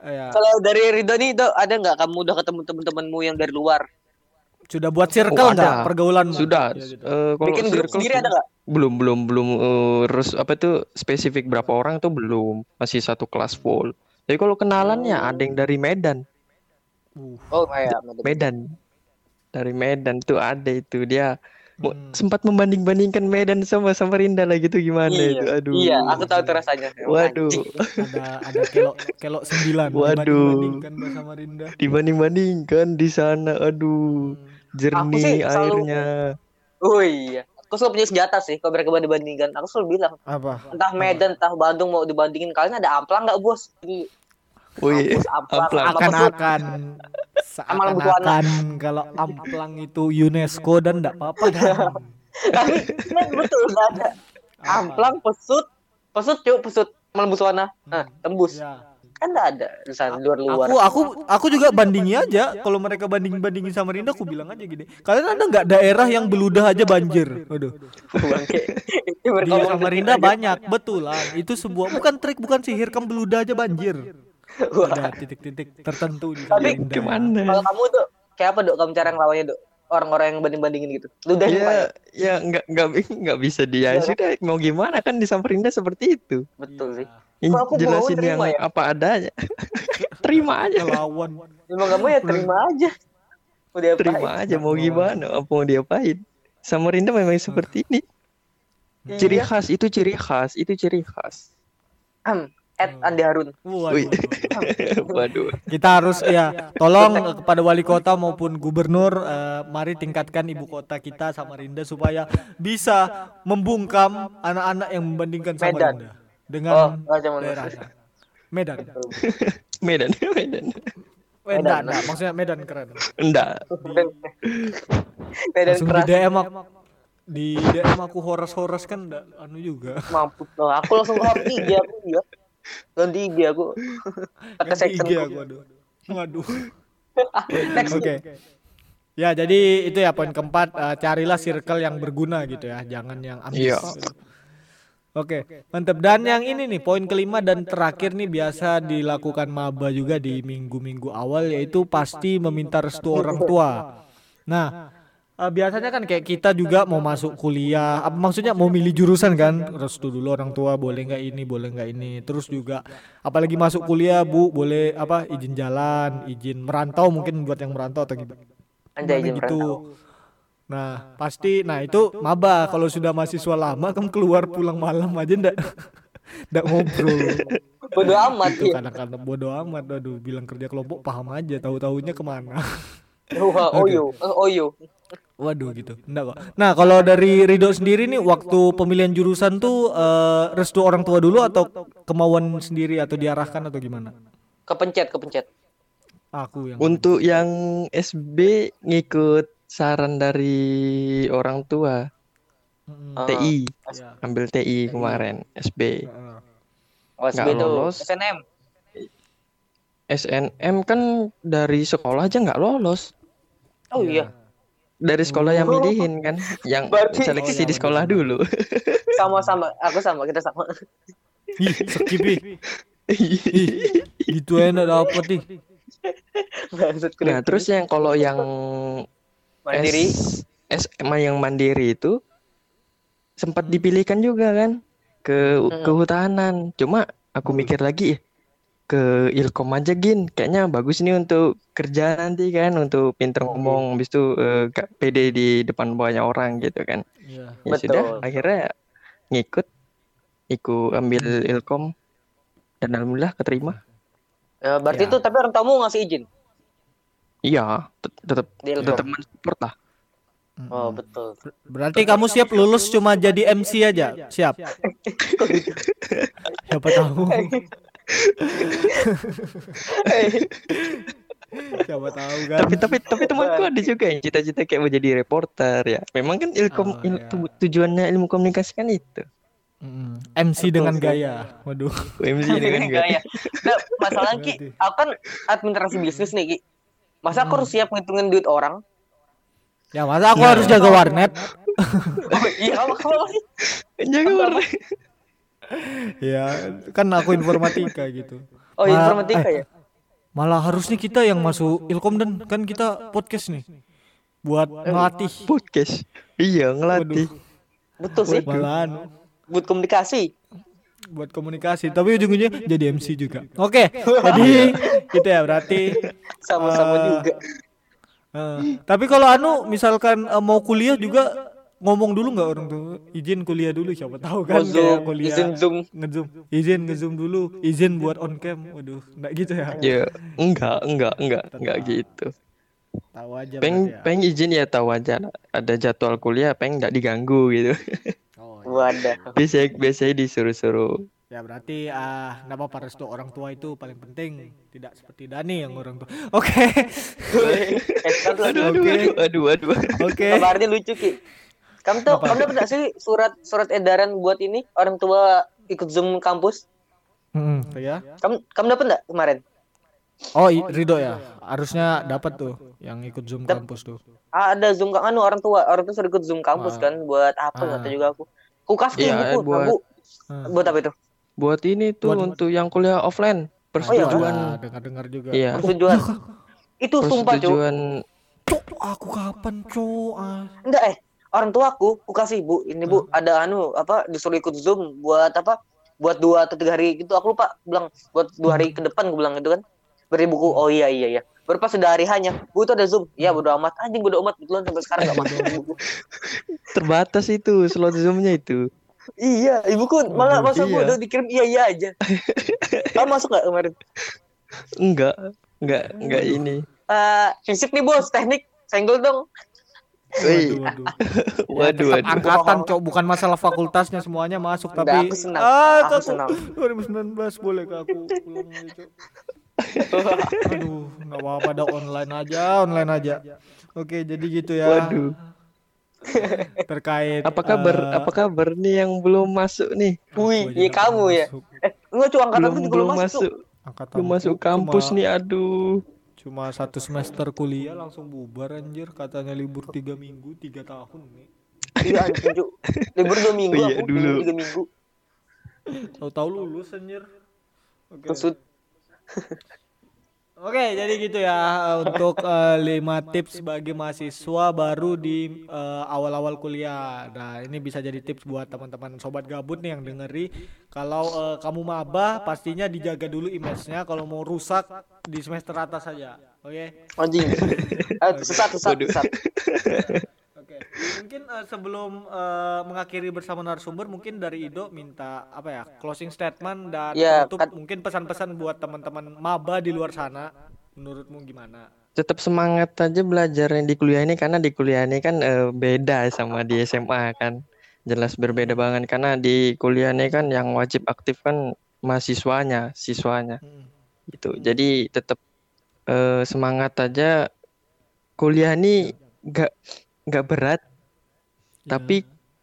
ya Kalau dari Ridho nih, Do, ada nggak kamu udah ketemu teman-temanmu yang dari luar? Sudah buat circle Oh, nggak ada. pergaulan? Sudah. Ya, gitu. eh, kalau Bikin grup circle sendiri ada nggak? belum belum belum eh, res apa tuh spesifik berapa orang tuh belum masih satu kelas full tapi kalau kenalannya ada yang dari Medan Uh, Oh kayak Medan dari Medan tuh ada itu dia Hmm. sempat membanding-bandingkan Medan sama Samarinda lah gitu gimana Iya, itu aduh Iya, aku tahu tuh rasanya. waduh Anjing. ada ada kelok kelok sembilan. Waduh. dibanding-bandingkan Mbak Samarinda. dibanding-bandingkan di sana aduh jernih sih selalu- airnya Oh iya. Aku selalu punya senjata sih kalau mereka banding-bandingkan. Aku selalu bilang, Apa? entah Medan, entah Bandung mau dibandingin kalian ada amplang nggak bos? Jadi, Wih, amplang, Sama lembu tuana. seakan-akan kalau amplang itu UNESCO dan enggak apa-apa kan. Tapi kan betul nggak ada. Amplang, pesut, pesut cuk, pesut malam buswana. Nah, tembus. Ya. Kan nggak ada di sana luar-luar. Aku aku aku juga bandingi aja. Kalau mereka banding-bandingin sama Rinda aku bilang aja gini. Kalian ada nggak daerah yang beludah aja banjir? Waduh. Di Samarinda banyak, betulan. Itu sebuah bukan trik, bukan sihir, kamu beludah aja banjir. Ada titik-titik tertentu di Tapi Samarinda. ke mana Kalau kamu tuh kayak apa dok? Kamu cara ngelawannya dok? Orang-orang yang banding-bandingin gitu. Ludahnya ya banyak. ya nggak nggak nggak bisa dia Iya. sudah mau gimana kan di Samarinda seperti itu Betul sih. Yang Kok aku mau jelasin yang terima ya? apa adanya terima aja Ngelawan. Emang kamu ya terima aja. Udah terima aja mau gimana apa mau diapain Samarinda memang seperti ini ciri Iya. khas itu ciri khas itu ciri khas Ed Andi Harun. Waduh. Waduh Kita harus ya tolong eh, kepada wali kota maupun gubernur eh, mari tingkatkan ibu kota kita Samarinda supaya bisa membungkam anak-anak yang membandingkan Medan. Samarinda dengan Oh, daerahnya. Medan. Medan Medan Medan, nah, maksudnya Medan keren. enggak Medan Langsung di. DM aku, di DM aku horas-horas kan enggak anu juga. Mampus loh. Aku langsung ganti IG aku dia. Ganti IG aku. Pakai section. IG aku aduh. Waduh. Next. Oke. Ya, jadi itu ya poin keempat, eh, carilah circle yang berguna gitu ya, jangan yang ambis. Iya. Oke, mantap. Dan yang ini nih poin kelima dan terakhir nih biasa dilakukan maba juga di minggu-minggu awal yaitu pasti meminta restu orang tua. Nah, eh, biasanya kan kayak kita juga mau masuk kuliah, apa maksudnya mau milih jurusan kan, restu dulu orang tua boleh nggak ini, boleh nggak ini. Terus juga apalagi masuk kuliah bu boleh apa izin jalan, izin merantau mungkin buat yang merantau atau gimana Anjay izin merantau. Nah, pasti nah itu maba kalau sudah mahasiswa lama kamu keluar pulang malam aja ndak ndak ngobrol. Bodo amat Itu ya. kadang-kadang bodo amat aduh bilang kerja kelompok paham aja tahu-tahunya ke mana. Oyo. Eh, Oyo. Waduh gitu. Enggak kok. Nah, kalau dari Rido sendiri nih waktu pemilihan jurusan tuh eh, restu orang tua dulu atau kemauan sendiri atau diarahkan atau gimana? Kepencet, kepencet. Aku yang untuk yang SB ngikut saran dari orang tua. Ah. TI Ya. ambil TI kemarin SB Nggak tuh. lolos. SNM. SNM kan dari sekolah aja nggak lolos Oh Ya. iya. Dari sekolah yang Oh. milihin kan yang Berarti- seleksi Oh, di yang sekolah dulu Sama-sama. Aku sama, kita sama. Ih, gitu enak dapet nih. Nah terus yang kalau yang mandiri. S, SMA yang mandiri itu sempat dipilihkan juga kan ke Hmm. kehutanan cuma aku mikir lagi "Eh, ke Ilkom aja gin kayaknya bagus nih untuk kerja nanti kan untuk pinter ngomong habis itu eh, gak pede di depan banyak orang gitu kan Iya. ya Betul. sudah akhirnya ngikut ikut ambil Ilkom dan alhamdulillah keterima Ya, berarti Ya. tuh tapi orang tamu ngasih izin. iya tet- tetap tetap mensupport lah Oh, betul. Berarti kamu siap lulus cuma jadi MC aja? Siap. Siapa tahu. Siapa tahu kan. tapi tapi tapi temanku ada juga yang cita-cita kayak mau jadi reporter ya memang kan ilkom Oh, il- tu- tujuannya ilmu komunikasi kan itu Mm, MC dengan gaya. Waduh. MC dengan Gaya. gaya Nah, masalahnya Ki, aku kan administrasi bisnis nih Ki. Masa Hmm. aku harus siap ngitungin duit orang? Ya masa aku harus jaga warnet? Oh, iya, kamu sih. jaga warna ya, kan aku informatika gitu. Oh, Ma- informatika eh, ya. Malah harusnya kita yang masuk Ilkom dan kan kita podcast nih. buat melatih Podcast. Iya, ngelatih. Betul sih. malah anu, Buat komunikasi. buat komunikasi tapi ujung-ujungnya jadi MC juga oke jadi gitu ya berarti Sama-sama Eh, juga. eh, tapi kalau anu misalkan eh, mau kuliah juga ngomong dulu nggak orang tuh izin kuliah dulu siapa tahu kan kayak Zoom, kuliah izin Zoom. ngezoom izin ngezoom dulu izin buat on cam waduh nggak gitu ya Ya, enggak, enggak, enggak, enggak gitu. tahu aja Peng, ya. peng izin ya tahu aja. Ada jadwal kuliah, peng enggak diganggu gitu. Oh, Wadah. Biasanya, biasanya disuruh-suruh. Ya berarti ah kenapa apa restu orang tua itu paling penting tidak seperti Dani yang orang tua. Oke. eh, kan tuh Aduh, aduh, Oke. aduh, aduh, aduh. Oke. kabarnya lucu Ki. Kamu tuh, kamu dapat gak sih surat surat edaran buat ini orang tua ikut zoom kampus? Hmm, ya. Kamu kamu dapat nggak kemarin? Oh, i- Ridho ya. Harusnya dapat tuh yang ikut Zoom Dap- kampus tuh. Ah, ada zoom kan anu orang tua orang tua suruh ikut zoom kampus Ah. kan buat apa Ah. tahu juga aku. Ku kasih Iya, buku, buat- bu. Hmm. Buat apa itu? Buat ini tuh Buat- untuk yang kuliah offline. Persetujuan. Ah, dengar-dengar juga. Iya. Persetujuan. itu sumpah, Cuk. Persetujuan. Cuk, aku kapan, Cuk? Ah. Enggak eh orang tua aku aku kasih bu. Ini bu ada anu apa disuruh ikut zoom buat apa buat dua atau tiga hari gitu. Aku lupa bilang buat dua hari ke depan gue bilang gitu kan. Beri buku. Oh iya iya iya. Baru pas sudah hari hanya bu itu ada zoom. Iya bodo amat. Anjing bodo amat. Betulan sampai sekarang gak masuk buku. Terbatas itu slot zoomnya itu. iya ibuku malah masa iya. udah dikirim iya iya aja. Kamu masuk nggak kemarin? Enggak, enggak, enggak ini. Eh fisik nih bos teknik. Senggol dong Waduh, waduh. waduh, Tetap waduh. angkatan, Cok, bukan masalah fakultasnya semuanya masuk Udah, tapi aku senang. Ah, Aku senang. 2019 boleh ke aku pulang aja, Cok. Aduh, nggak apa-apa dah online aja, online aja. Oke, jadi gitu ya. Waduh. Terkait Apa kabar? eh, Apa kabar nih yang belum masuk nih? Wih, iya nggak kamu ya. masuk. eh enggak cuy angkatan Belum belum masuk, masuk. Angkatan Belum masuk kampus nih, aduh. Cuma satu semester kuliah langsung bubar anjir katanya libur tiga minggu tiga tahun nih. iya Cuk. libur dua minggu Oh iya, aku dulu. tiga minggu Tahu-tahu lulus anjir. Oke. maksud Oke, jadi gitu ya eh, untuk eh, lima tips bagi mahasiswa baru di eh, awal-awal kuliah. Nah, ini bisa jadi tips buat teman-teman sobat gabut nih yang dengeri. Kalau eh, kamu maba, pastinya dijaga dulu image-nya. Kalau mau rusak di semester atas saja. Oke. anjing Eh, sesat sesat sesat Oke. Mungkin eh, sebelum eh, mengakhiri bersama narasumber, mungkin dari Ido minta apa ya closing statement dan Ya, penutup kan- mungkin pesan-pesan buat teman-teman maba di luar sana. Menurutmu gimana? Tetap semangat aja belajar di kuliah ini karena di kuliah ini kan eh, beda sama di SMA kan. Jelas berbeda banget karena di kuliah ini kan yang wajib aktif kan mahasiswanya, siswanya. Hmm. gitu. Jadi tetap eh, semangat aja. Kuliah ini nggak nggak berat, Ya. tapi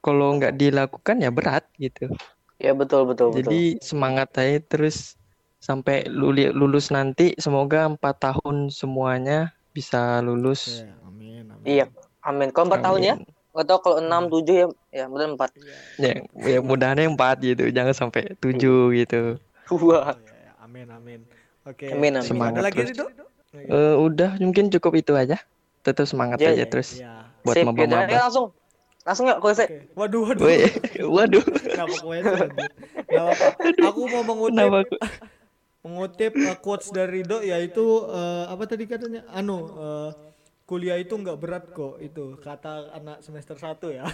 kalau nggak dilakukan ya berat gitu. ya betul betul betul Jadi semangat aja terus sampai luli- lulus nanti. Semoga empat tahun semuanya bisa lulus. Oke, amin, amin. iya amin kalau empat tahun ya nggak tahu kalau enam tujuh ya ya benar empat Ya, ya mudahannya empat gitu, jangan sampai tujuh gitu. wah Oh, ya, ya. Amin, amin. Oke. Amin, amin. Semangat Ada lagi terus. Ridho? Eh, udah mungkin cukup itu aja. Tetap semangat Ya, aja ya, terus Ya. Buat sip udah, maba-maba. ya langsung langsung nggak kalau saya Oke. Waduh, waduh. Woi, waduh, Kenapa. Aku mau mengutip aku? mengutip uh, quotes dari Ridho yaitu uh, apa tadi katanya? Anu uh, kuliah itu nggak berat kok itu kata anak semester 1 ya.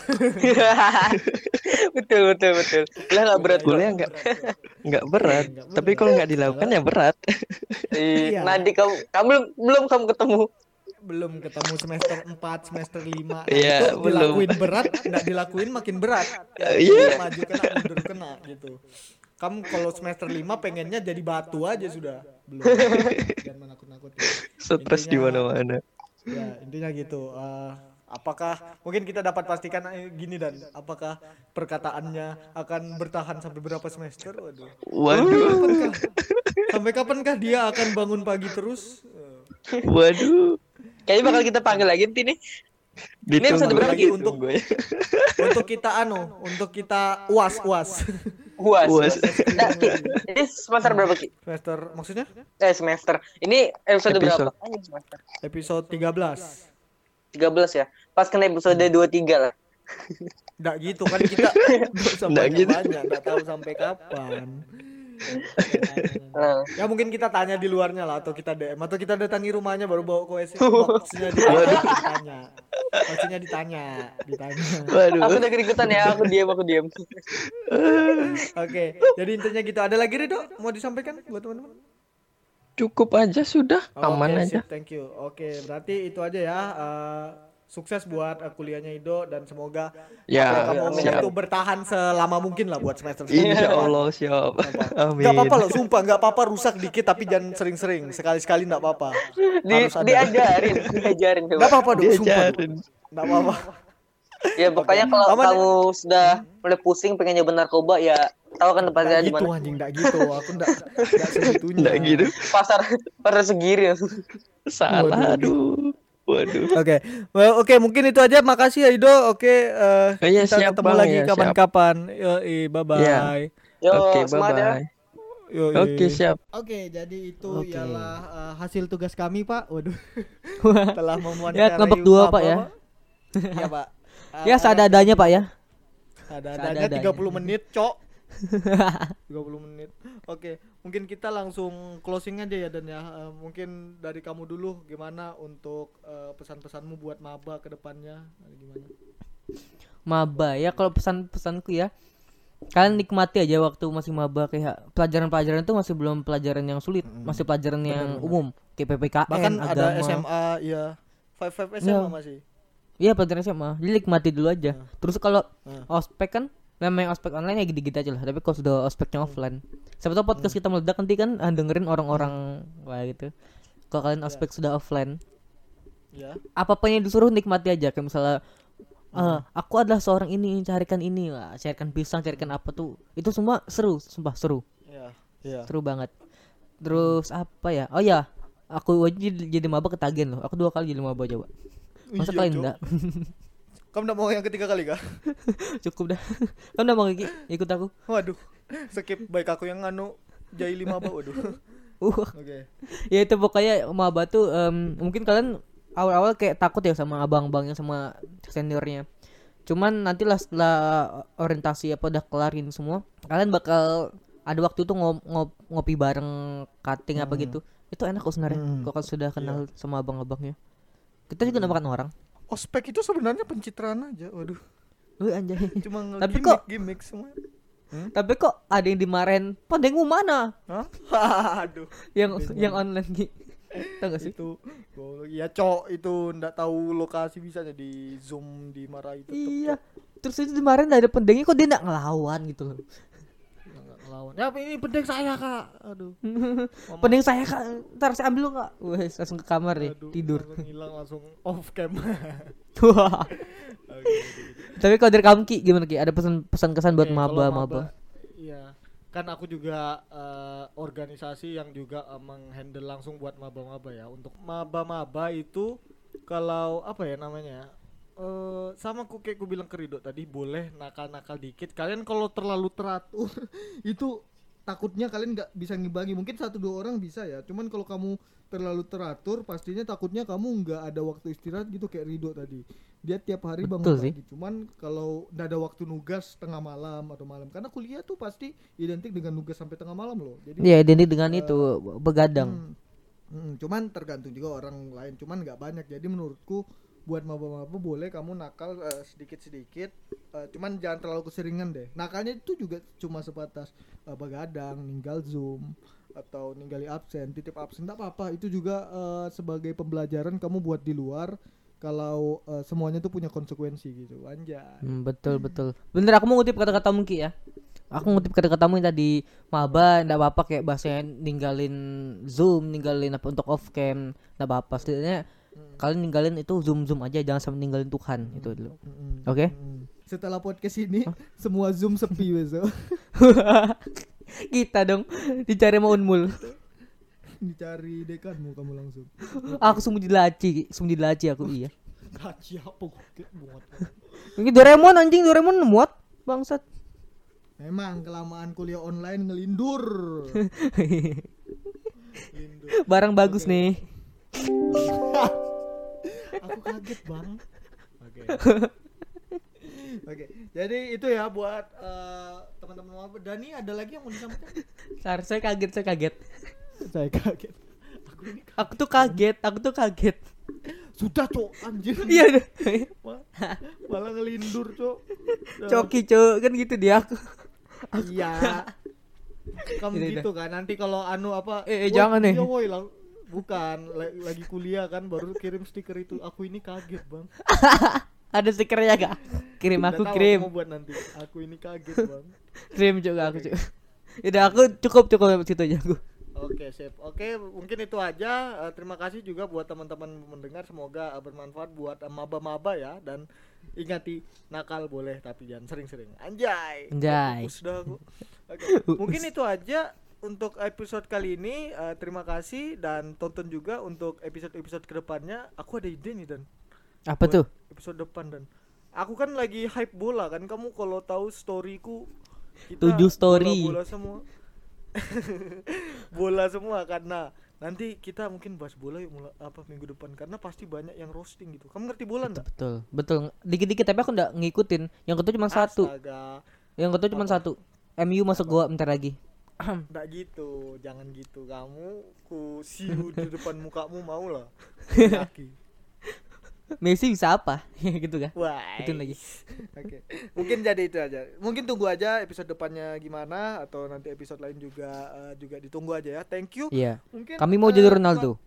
betul betul betul lah nggak berat. Kuliah nggak nggak berat, tapi kalau nggak dilakukan ya berat. Ih, Iya. nanti kamu kamu belum belum kamu ketemu belum ketemu semester 4, semester 5 Iya, itu belum. dilakuin berat, nggak dilakuin makin berat. Ya, Iya. Maju kena, mundur kena gitu. Kamu kalau semester 5 pengennya jadi batu aja sudah. Belum. Jangan menakut-nakuti. Stres di mana-mana. Ya, intinya gitu. Eh, apakah mungkin kita dapat pastikan eh, gini dan apakah perkataannya akan bertahan sampai berapa semester? Waduh. Waduh, Kapankah? Sampai kapankah dia akan bangun pagi terus? Waduh. Kayaknya bakal kita panggil lagi nanti nih Ini episode berapa lagi untuk- ya. untuk kita anu, untuk kita uas uas uas, Uas. Nah, Ki, ini semester berapa ki semester maksudnya eh semester ini episode, Episode. berapa Anjing, semester episode 13 13 ya. Pas kena episode 23 lah. Nggak gitu kan kita nggak usah Nggak gitu. banyak-banyak, nggak tahu sampai kapan. Nah, Ya mungkin kita tanya di luarnya lah atau kita DM atau kita datangi rumahnya baru bawa ke WC boxnya ditanya, ditanya. Pastinya ditanya, ditanya. Waduh. aku udah ikutan ya, aku diam, aku diam. Oke, jadi intinya gitu. Ada lagi Rido mau disampaikan buat teman-teman? Cukup aja sudah, aman aja. sip, thank you. Oke, berarti itu aja ya. Eh, sukses buat eh, kuliahnya Ido dan semoga Ya, apa yang kamu siap. itu bertahan selama mungkin lah buat semester selanjutnya. Insya Allah siap. Amin. Gak apa-apa loh, sumpah gak apa-apa rusak dikit tapi jangan sering-sering. Sekali-sekali gak apa-apa. Di, diajarin, diajarin. Gak apa-apa dong, sumpah. Diajarin. Gak apa-apa. Ya pokoknya kalau Aman. kamu sudah mulai pusing pengen nyoba narkoba ya tahu kan tempatnya di gitu mana. anjing, gak gitu. Aku gak, gak segitunya. Nggak gitu. Pasar pasar segiri. Salah, aduh. Waduh. Oke, well, oke mungkin itu aja. Makasih ya Ido. Oke, eh, Oh iya, kita siap, ketemu Bang, lagi ya, kapan-kapan. Yoi, bye bye. Iya. Yo, Oke, ya. bye-bye. Yoi. Oke, siap. Oke, jadi itu Oke. ialah eh, hasil tugas kami, Pak. Waduh. Telah memuancarai Ya, kelompok dua, Pak, ya. Iya, Pak. Ya seadanya Pak ya. Ada-adanya Seadanya. 30 menit, Cok. 30 menit. Oke, mungkin kita langsung closing aja ya dan ya. Eh, mungkin dari kamu dulu gimana untuk eh, pesan-pesanmu buat maba ke depannya? Gimana? Maba ya kalau pesan-pesanku ya. Kalian nikmati aja waktu masih maba kayak pelajaran-pelajaran itu masih belum pelajaran yang sulit, masih pelajaran yang umum kayak PPKN, Bahkan ada agama. SMA ya. Five five SMA Ya. masih. Iya pelajaran SMA. Jadi nikmati dulu aja. Terus kalau Hmm. ospek kan namanya ospek online ya gitu-gitu aja lah. Tapi kalau sudah ospeknya Hmm. offline, siapa tahu podcast kita meledak nanti kan ah, dengerin orang-orang kayak gitu. Kalau kalian Ya. ospek sudah offline, Ya. apa pun yang disuruh nikmati aja. Kayak misalnya Hmm. eh, aku adalah seorang ini carikan ini Wah, carikan pisang carikan apa tuh itu semua seru sumpah seru Ya. Ya. seru banget terus apa ya oh ya aku aja jadi, jadi maba ketagihan loh aku dua kali jadi maba coba masa Iya, kalian enggak Kamu enggak mau yang ketiga kali kah? cukup dah kan udah mau Kiki? ikut aku Waduh. Skip baik aku yang anu jai lima bau waduh. uh Oke. ya itu pokoknya maba tuh em, mungkin kalian awal-awal kayak takut ya sama abang-abangnya sama seniornya cuman nantilah setelah orientasi apa udah kelarin semua kalian bakal ada waktu tuh ngop, ngop- ngopi bareng cutting apa gitu itu enak kok sebenarnya Hmm. kok kalian sudah kenal sama abang-abangnya kita juga nggak makan orang Ospek itu sebenarnya pencitraan aja. Waduh. Wih anjay Cuma Tapi gimmick, kok- gimmick semua. tapi kok ada yang dimarahin pandengmu mana Hah? Aduh. yang yang online Ki tau gak sih Itu ya cok itu ndak tahu lokasi bisanya di zoom di marah itu iya terus itu dimarahin ada pendengnya kok dia nggak ngelawan gitu loh ngelawan. Ya ini pendek saya kak. Aduh. Pending saya kak, ntar saya ambil lo kak. Wes langsung ke kamar deh, aduh, tidur. langsung hilang langsung off cam. Wah. Tapi kalau dari kamu Ki gimana Ki? Ada pesan pesan kesan buat Oke, maba maba? Iya. Kan aku juga eh, organisasi yang juga eh, menghandle langsung buat maba-maba ya. Untuk maba-maba itu kalau apa ya namanya? Eh sama ku kayak ku bilang ke Rido tadi boleh nakal-nakal dikit. Kalian kalau terlalu teratur itu takutnya kalian nggak bisa ngimbangi. Mungkin satu dua orang bisa ya. Cuman kalau kamu terlalu teratur pastinya takutnya kamu nggak ada waktu istirahat gitu kayak Rido tadi. Dia tiap hari bangun Betul sih. pagi. Cuman kalau nggak ada waktu nugas tengah malam atau malam karena kuliah tuh pasti identik dengan nugas sampai tengah malam loh. Jadi Iya, identik dengan itu begadang. Hmm. Hmm, cuman tergantung juga orang lain cuman nggak banyak jadi menurutku buat maba-maba boleh kamu nakal eh, sedikit-sedikit eh, cuman jangan terlalu keseringan deh nakalnya itu juga cuma sebatas eh, begadang ninggal zoom atau ninggali absen titip absen tak apa-apa itu juga eh, sebagai pembelajaran kamu buat di luar kalau eh, semuanya tuh punya konsekuensi gitu anjay Hmm, betul betul. Bener aku mau ngutip kata-katamu Ki ya. Aku ngutip kata-katamu yang tadi maba enggak apa-apa kayak bahasanya ninggalin Zoom, ninggalin apa untuk off cam, enggak apa-apa. Setidaknya kalian ninggalin itu Zoom Zoom aja jangan sampai ninggalin Tuhan itu dulu. Mm-mm. Oke? Mm. setelah podcast ini semua zoom sepi besok Kita dong dicari mau unmul. dicari dekanmu kamu langsung aku sembunyi di laci, Ki. sembunyi di laci aku iya. Gaji apa muat Ini Doraemon anjing Doraemon muat bangsat. Memang kelamaan kuliah online ngelindur. Lindur. Barang bagus nih. Aku kaget bang. Oke. Oke. Jadi itu ya buat eh, teman-teman apa? Dani ada lagi yang mau disampaikan? Sar, saya kaget, saya kaget. Saya kaget. Aku ini Aku tuh kaget, aku tuh kaget. sudah cok anjir. Iya, malah ngelindur cok. coki cok kan gitu dia aku. Iya. Kamu gitu kan nanti kalau anu apa? Eh, eh, "Woi, jangan nih." iya, woi, lang- Bukan, la- lagi kuliah kan baru kirim stiker itu. Aku ini kaget, Bang. Ada stikernya gak? Kirim aku kirim. Mau buat nanti. Aku ini kaget, Bang. Kirim juga aku cok. Udah aku cukup cukup situ aja aku. Oke, sip. Oke, mungkin itu aja. Eh, terima kasih juga buat teman-teman mendengar. Semoga eh, bermanfaat buat eh, maba-maba ya dan ingati nakal boleh tapi jangan sering-sering. Anjay. Anjay. Aku. Oke. Mungkin itu aja untuk episode kali ini. Eh, terima kasih dan tonton juga untuk episode-episode ke depannya. Aku ada ide nih dan Apa tuh? Episode depan dan aku kan lagi hype bola kan. Kamu kalau tahu storyku Tujuh story. Bola, semua. bola semua karena nanti kita mungkin bahas bola yuk mulai apa minggu depan karena pasti banyak yang roasting gitu. Kamu ngerti bola enggak? Betul, betul. Dikit-dikit tapi aku nggak ngikutin. Yang kedua cuma satu. Astaga. Yang kedua cuma satu. MU masuk gua bentar lagi. Enggak gitu, jangan gitu. Kamu ku siu di depan mukamu mau lah. Kaki. Messi bisa apa? gitu kan. Wah. Itu lagi. Oke. Mungkin jadi itu aja. Mungkin tunggu aja episode depannya gimana atau nanti episode lain juga eh, juga ditunggu aja ya. Thank you. Iya. Mungkin Kami mau eh, jadi Ronaldo.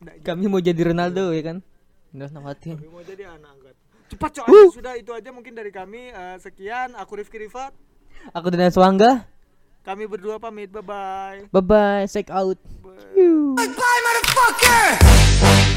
Nggak gitu. Kami mau jadi Ronaldo ya kan. Udah nawatin. Kami mau jadi anak angkat. Cepat coy. Sudah itu aja mungkin dari kami. Eh, sekian aku Rifki Rifat. Aku dan Swangga. Kami berdua pamit. Bye bye. Bye bye. Check out. Bye. Bye, motherfucker!